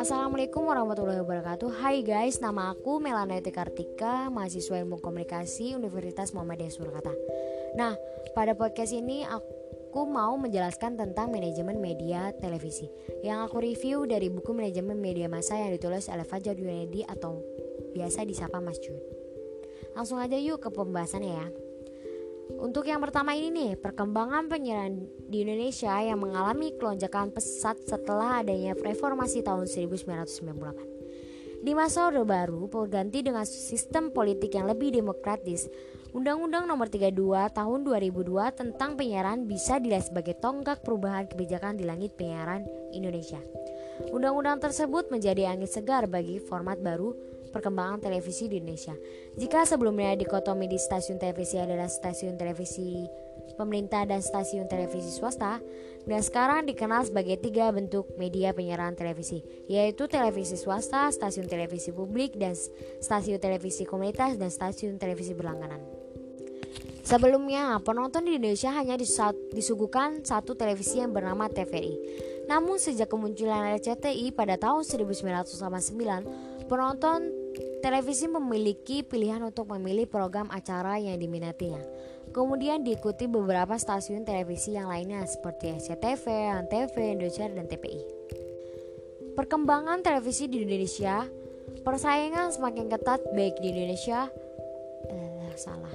Assalamualaikum warahmatullahi wabarakatuh. Hai guys, nama aku Melana Kartika Mahasiswa Ilmu Komunikasi Universitas Muhammadiyah Surakarta Nah, pada podcast ini aku mau menjelaskan tentang manajemen media televisi. Yang aku review dari buku manajemen media massa yang ditulis oleh Fajar Yunedi atau biasa disapa Mas Jun. Langsung aja yuk ke pembahasannya ya untuk yang pertama ini nih, perkembangan penyiaran di Indonesia yang mengalami kelonjakan pesat setelah adanya reformasi tahun 1998. Di masa Orde Baru, berganti dengan sistem politik yang lebih demokratis, Undang-Undang Nomor 32 Tahun 2002 tentang penyiaran bisa dilihat sebagai tonggak perubahan kebijakan di langit penyiaran Indonesia. Undang-undang tersebut menjadi angin segar bagi format baru perkembangan televisi di Indonesia. Jika sebelumnya dikotomi di stasiun televisi adalah stasiun televisi pemerintah dan stasiun televisi swasta, dan sekarang dikenal sebagai tiga bentuk media penyiaran televisi, yaitu televisi swasta, stasiun televisi publik, dan stasiun televisi komunitas dan stasiun televisi berlangganan. Sebelumnya, penonton di Indonesia hanya disuguhkan satu televisi yang bernama TVRI. Namun sejak kemunculan RCTI pada tahun 1989, penonton Televisi memiliki pilihan untuk memilih program acara yang diminatinya. Kemudian diikuti beberapa stasiun televisi yang lainnya seperti SCTV, ANTV, Indosiar, dan TPI. Perkembangan televisi di Indonesia, persaingan semakin ketat baik di Indonesia, eh, salah.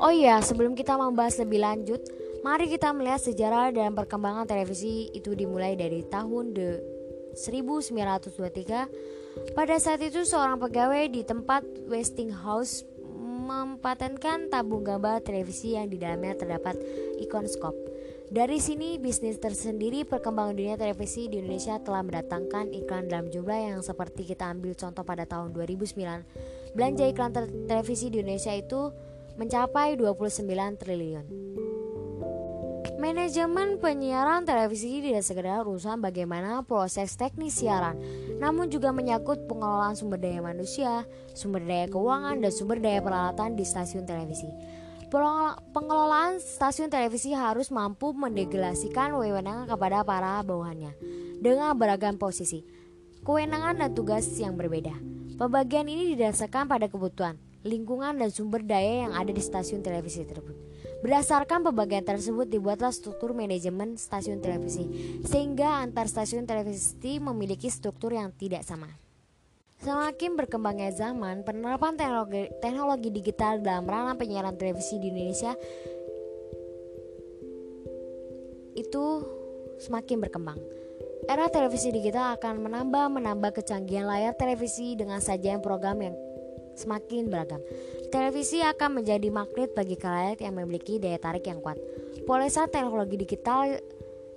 Oh iya, sebelum kita membahas lebih lanjut, mari kita melihat sejarah dan perkembangan televisi itu dimulai dari tahun de 1923 pada saat itu seorang pegawai di tempat Westinghouse mempatenkan tabung gambar televisi yang di dalamnya terdapat ikon skop. Dari sini, bisnis tersendiri perkembangan dunia televisi di Indonesia telah mendatangkan iklan dalam jumlah yang seperti kita ambil contoh pada tahun 2009. Belanja iklan televisi di Indonesia itu mencapai 29 triliun. Manajemen penyiaran televisi tidak sekedar urusan bagaimana proses teknis siaran, namun juga menyangkut pengelolaan sumber daya manusia, sumber daya keuangan, dan sumber daya peralatan di stasiun televisi. Pengelolaan stasiun televisi harus mampu mendelegasikan wewenang kepada para bawahannya dengan beragam posisi, kewenangan dan tugas yang berbeda. Pembagian ini didasarkan pada kebutuhan, lingkungan, dan sumber daya yang ada di stasiun televisi tersebut. Berdasarkan pembagian tersebut dibuatlah struktur manajemen stasiun televisi sehingga antar stasiun televisi memiliki struktur yang tidak sama. Semakin berkembangnya zaman, penerapan teknologi, teknologi digital dalam ranah penyiaran televisi di Indonesia itu semakin berkembang. Era televisi digital akan menambah menambah kecanggihan layar televisi dengan sajian program yang semakin beragam. Televisi akan menjadi magnet bagi kalian yang memiliki daya tarik yang kuat. Polesa teknologi digital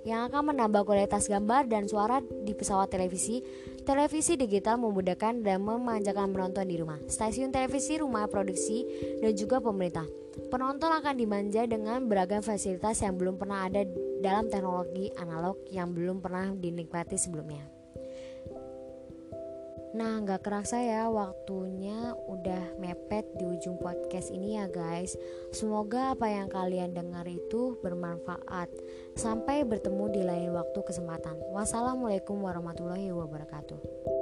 yang akan menambah kualitas gambar dan suara di pesawat televisi. Televisi digital memudahkan dan memanjakan penonton di rumah, stasiun televisi, rumah produksi, dan juga pemerintah. Penonton akan dimanja dengan beragam fasilitas yang belum pernah ada dalam teknologi analog yang belum pernah dinikmati sebelumnya. Nah, nggak kerasa ya waktunya udah mepet di ujung podcast ini ya guys. Semoga apa yang kalian dengar itu bermanfaat. Sampai bertemu di lain waktu kesempatan. Wassalamualaikum warahmatullahi wabarakatuh.